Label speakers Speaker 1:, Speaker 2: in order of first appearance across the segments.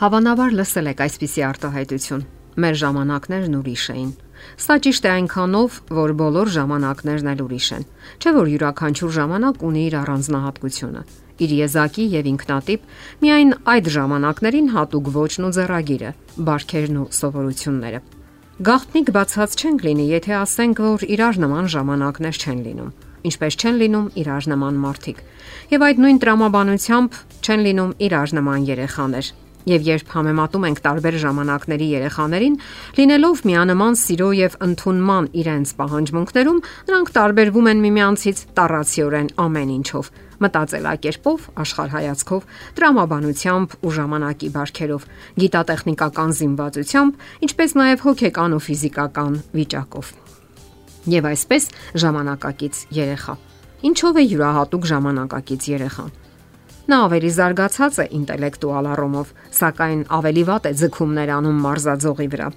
Speaker 1: Հավանաբար լսել եք այսպիսի արտահայտություն. Մեր ժամանակներն ուրիշ էին։ Սա ճիշտ է այնքանով, որ բոլոր ժամանակներն էլ ուրիշ են։ Չէ՞ որ յուրաքանչյուր ժամանակ ունի իր առանձնահատկությունը, իր եզակի եւ ինքնատիպ, միայն այդ ժամանակներին հատուկ ոչն ու ձեռագիրը, բարքերն ու սովորությունները։ Գաղտնիք բացած չենք լինի, եթե ասենք, որ իրար նման ժամանակներ չեն լինում ինչպես չեն լինում իրար նման մարդիկ։ Եվ այդ նույն տրամաբանությամբ չեն լինում իրար նման երեխաներ, Եվ երբ համեմատում ենք տարբեր ժամանակների երեխաներին, լինելով միանման սիրո եւ ընդունման իրենց պահանջմունքներում, նրանք տարբերվում են միմյանցից տառացիորեն ամեն ինչով՝ մտածելակերպով, աշխարհայացքով, տրամաբանությամբ ու ժամանակի բարքերով, գիտատեխնիկական զինվածությամբ, ինչպես նաեւ հոգեկան ու ֆիզիկական վիճակով։ Եվ այսպես ժամանակակից երեխա։ Ինչով է յուրահատուկ ժամանակակից երեխան։ Նա ավելի զարգացած է ինտելեկտուալ առումով, սակայն ավելի վատ է ձգումներ անում մարզաձողի վրա։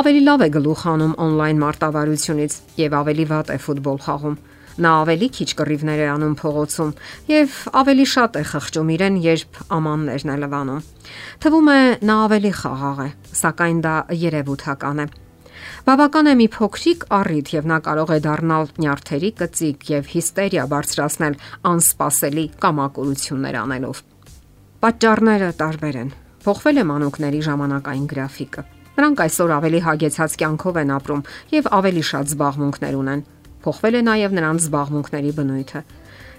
Speaker 1: Ավելի լավ է գլուխ հանում on-line մարտավարությունից եւ ավելի վատ է ֆուտբոլ խաղում։ Նա ավելի քիչ կռիվներ է անում փողոցում եւ ավելի շատ է խղճում իրեն, երբ ամաններն է լվանում։ Թվում է նա ավելի խաղաղ է, սակայն դա երևութական է Բավական է մի փոքրիկ առիթ եւ նա կարող է դառնալ նյարդերի կծիկ եւ հիստերիա բարձրացնել անսպասելի կամակորություններ անելով։ Պատճառները տարբեր են։ Փոխվել է մանուկների ժամանակային գրաֆիկը։ Նրանք այսօր ավելի հագեցած կյանքով են ապրում եւ ավելի շատ զբաղմունքներ ունեն։ Փոխվել է նաեւ նրանց զբաղմունքների բնույթը։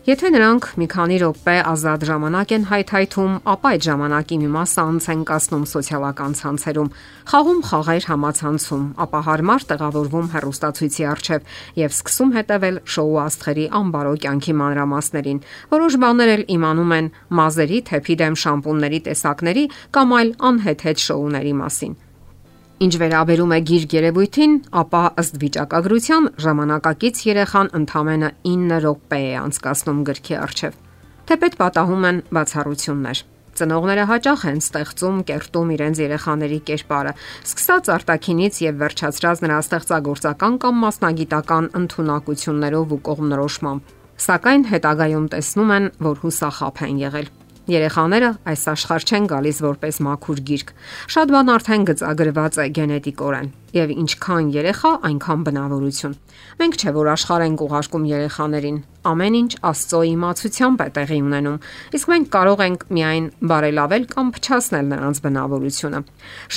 Speaker 1: Եթե նրանք մի քանի րոպե ազատ ժամանակ են հայթայթում, ապա այդ ժամանակի մի մասը անց են կասնում սոցիալական ցանցերում, խաղում խաղեր համացանցում, ապա հարմար տեղավորվում հեռուստացույցի առջև եւ սկսում հետևել շոու աստղերի անբարո կյանքի մանրամասներին։ Որոշ բաներ էլ իմանում են մազերի, թեփի դեմ շամպունների տեսակների կամ այլ անհեթեթ շոուների մասին։ Ինչ վերաբերում է գիրք երևույթին, ապա ըստ վիճակագրության ժամանակակից երեխան ընդամենը 9 րոպե է անցկасնում գրքի առջև։ Թեպետ պատահում են բացառություններ։ Ծնողները հաճախ են ստեղծում, կերտում իրենց երեխաների կերպարը, սկսած արտակինից եւ վերջացրած նրա ստեղծագործական կամ մասնագիտական ընտունակություններով ու կողմնորոշմամբ։ Սակայն հետագայում տեսնում են, որ հուսախապ են եղել։ Երեխաները այս աշխարհ չեն գալիս որպես մաքուր գիրք։ Շատ բան արդեն գծագրված է գենետիկորեն եւ ինչքան երեխա, այնքան բնավորություն։ Մենք չէ որ աշխարհ ենք ուղարկում երեխաներին։ Ամեն ինչ Աստծո իմացությամբ է տեղի ունենում, իսկ մենք կարող ենք միայն բարելավել կամ փչացնել նրանց բնավորությունը։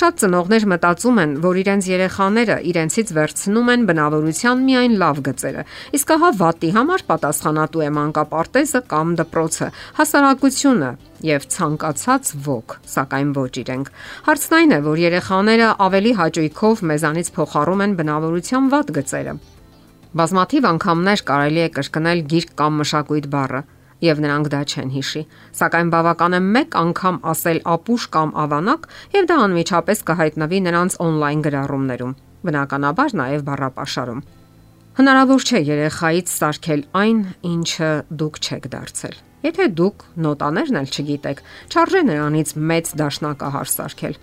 Speaker 1: Շատ ծնողներ մտածում են, որ իրենց երեխաները իրենցից վերցնում են բնավորության միայն լավ գծերը, իսկ ահա վատի համար պատասխանատու է մանկապարտեզը կամ դպրոցը, հասարակությունը, եւ ցանկացած ոգ, սակայն ոչ իրենք։ Հարցն այն է, որ երեխաները ավելի հաճույքով մեզանից փոխառում են բնավորության վատ գծերը։ Բազմաթիվ անգամներ կարելի է կրկնել գիրք կամ մշակույթ բառը, եւ նրանք դա չեն հիշի, սակայն բավական է մեկ անգամ ասել ապուշ կամ ավանակ եւ դա անմիջապես կհայտնվի նրանց on-line գրառումներում։ Բնականաբար նաեւ բառապաշարում։ Հնարավոր չէ երեխայից սարքել այն, ինչը դուք չեք դարձել։ Եթե դուք նոտաներն էլ չգիտեք, չարժե նրանից մեծ դաշնակահար սարքել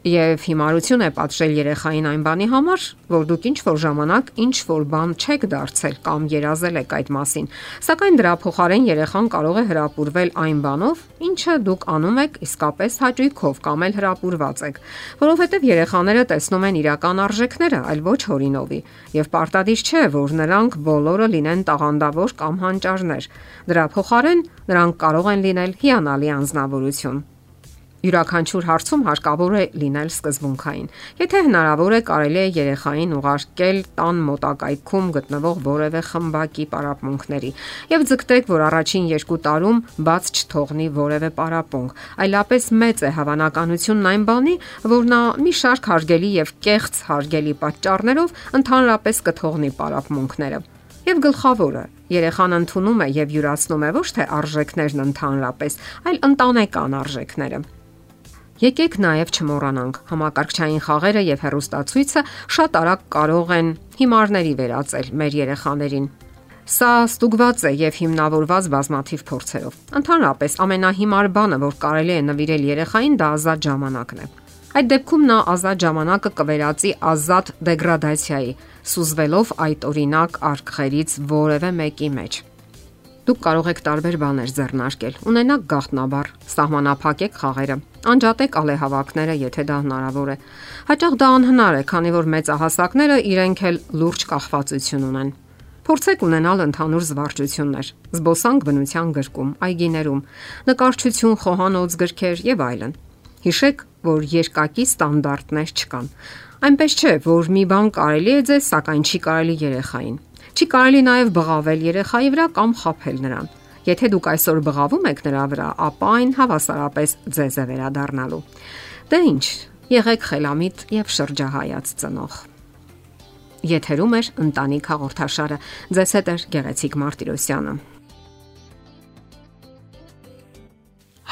Speaker 1: եւ հիմարություն է պատժել երեխային այն բանի համար, որ դուք ինչ որ ժամանակ ինչ որ բան չեք դարձել կամ երազել եք այդ մասին։ Սակայն դրա փոխարեն երեխան կարող է հրապուրվել այն բանով, ինչը դուք անում եք իսկապես հաճույքով կամ էլ հրապուրված եք, որովհետեւ երեխաները տեսնում են իրական արժեքները, այլ ոչ հորինովի, եւ պարտադիր չէ, որ նրանք բոլորը լինեն տաղանդավոր կամ հանճարներ։ Դրա փոխարեն նրանք կարող են լինել հիանալի անznավորություն։ Յուրաքանչյուր հարցում հարկավոր է լինել սկզբունքային։ Եթե հնարավոր է, կարելի է երեխային ուղարկել տան մոտակայքում գտնվող որևէ խմբակի պարապմունքների եւ ձգտեք, որ առաջին երկու տարում բաց չթողնի որևէ պարապմունք։ Այլապես մեծ է հավանականությունն այն բանի, որ նա մի շարք հարգելի եւ կեղծ հարգելի պատճառներով ընդհանրապես կթողնի պարապմունքները։ Եվ գլխավորը, երեխան ընդունում է եւ յուրացնում է ոչ թե արժեքներն ընդհանրապես, այլ ընտանեկան արժեքները։ Եկեք նաև չմոռանանք, համակարգչային խաղերը եւ հեռուստացույցը շատ արագ կարող են հիմարների վերածել մեր երեխաներին։ Սա ստուգված է եւ հիմնավորված բազմաթիվ փորձերով։ Ընդհանրապես ամենահիմար բանը, որ կարելի է նվիրել երեխային, դա ազատ ժամանակն է։ Այդ դեպքում նա ազատ ժամանակը կվերածի ազատ դեգրադացիայի, սուզվելով այդ օրինակ արկղերից որևէ մեկի մեջ։ Դուք կարող եք տարբեր բաներ ձեռնարկել։ Ունենաք գաղտնաբար, սահմանափակեք խաղերը Անջատեք ալեհավաքները, եթե դա հնարավոր է։ Հաճախ դա անհնար է, քանի որ մեծահասակները իրենք էլ լուրջ կախվածություն ունեն։ Փորձեք ունենալ ընդհանուր զվարճություններ՝ զբոսանք բնության գրկում, այգիներում, նկարչություն, խոհանոց գրքեր եւ այլն։ Հիշեք, որ երկակի ստանդարտներ չկան։ Այնպես չէ, որ մի բան կարելի է ձեզ, սակայն չի կարելի երեխային։ Չի կարելի նաև բղավել երեխայի վրա կամ խაფել նրան։ Եթե դուք այսօր բղավում եք նրա վրա, ապա այն հավասարապես ձեզ է վերադառնալու։ Դե ի՞նչ, եղեք խելամիտ եւ շրջահայաց ծնող։ Եթերում է ընտանիք հաղորդաշարը։ Ձեզ հետ է Գեղեցիկ Մարտիրոսյանը։